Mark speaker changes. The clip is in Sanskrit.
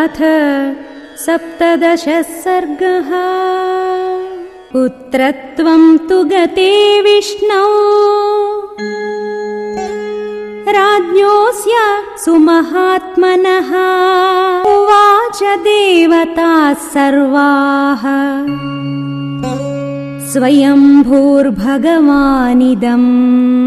Speaker 1: अथ सप्तदशः सर्गः। पुत्रत्वम् तु गते विष्णौ। राज्ञोऽस्य सुमहात्मनः। उवाच देवताः सर्वाः। स्वयम्भूर्भगवानिदम्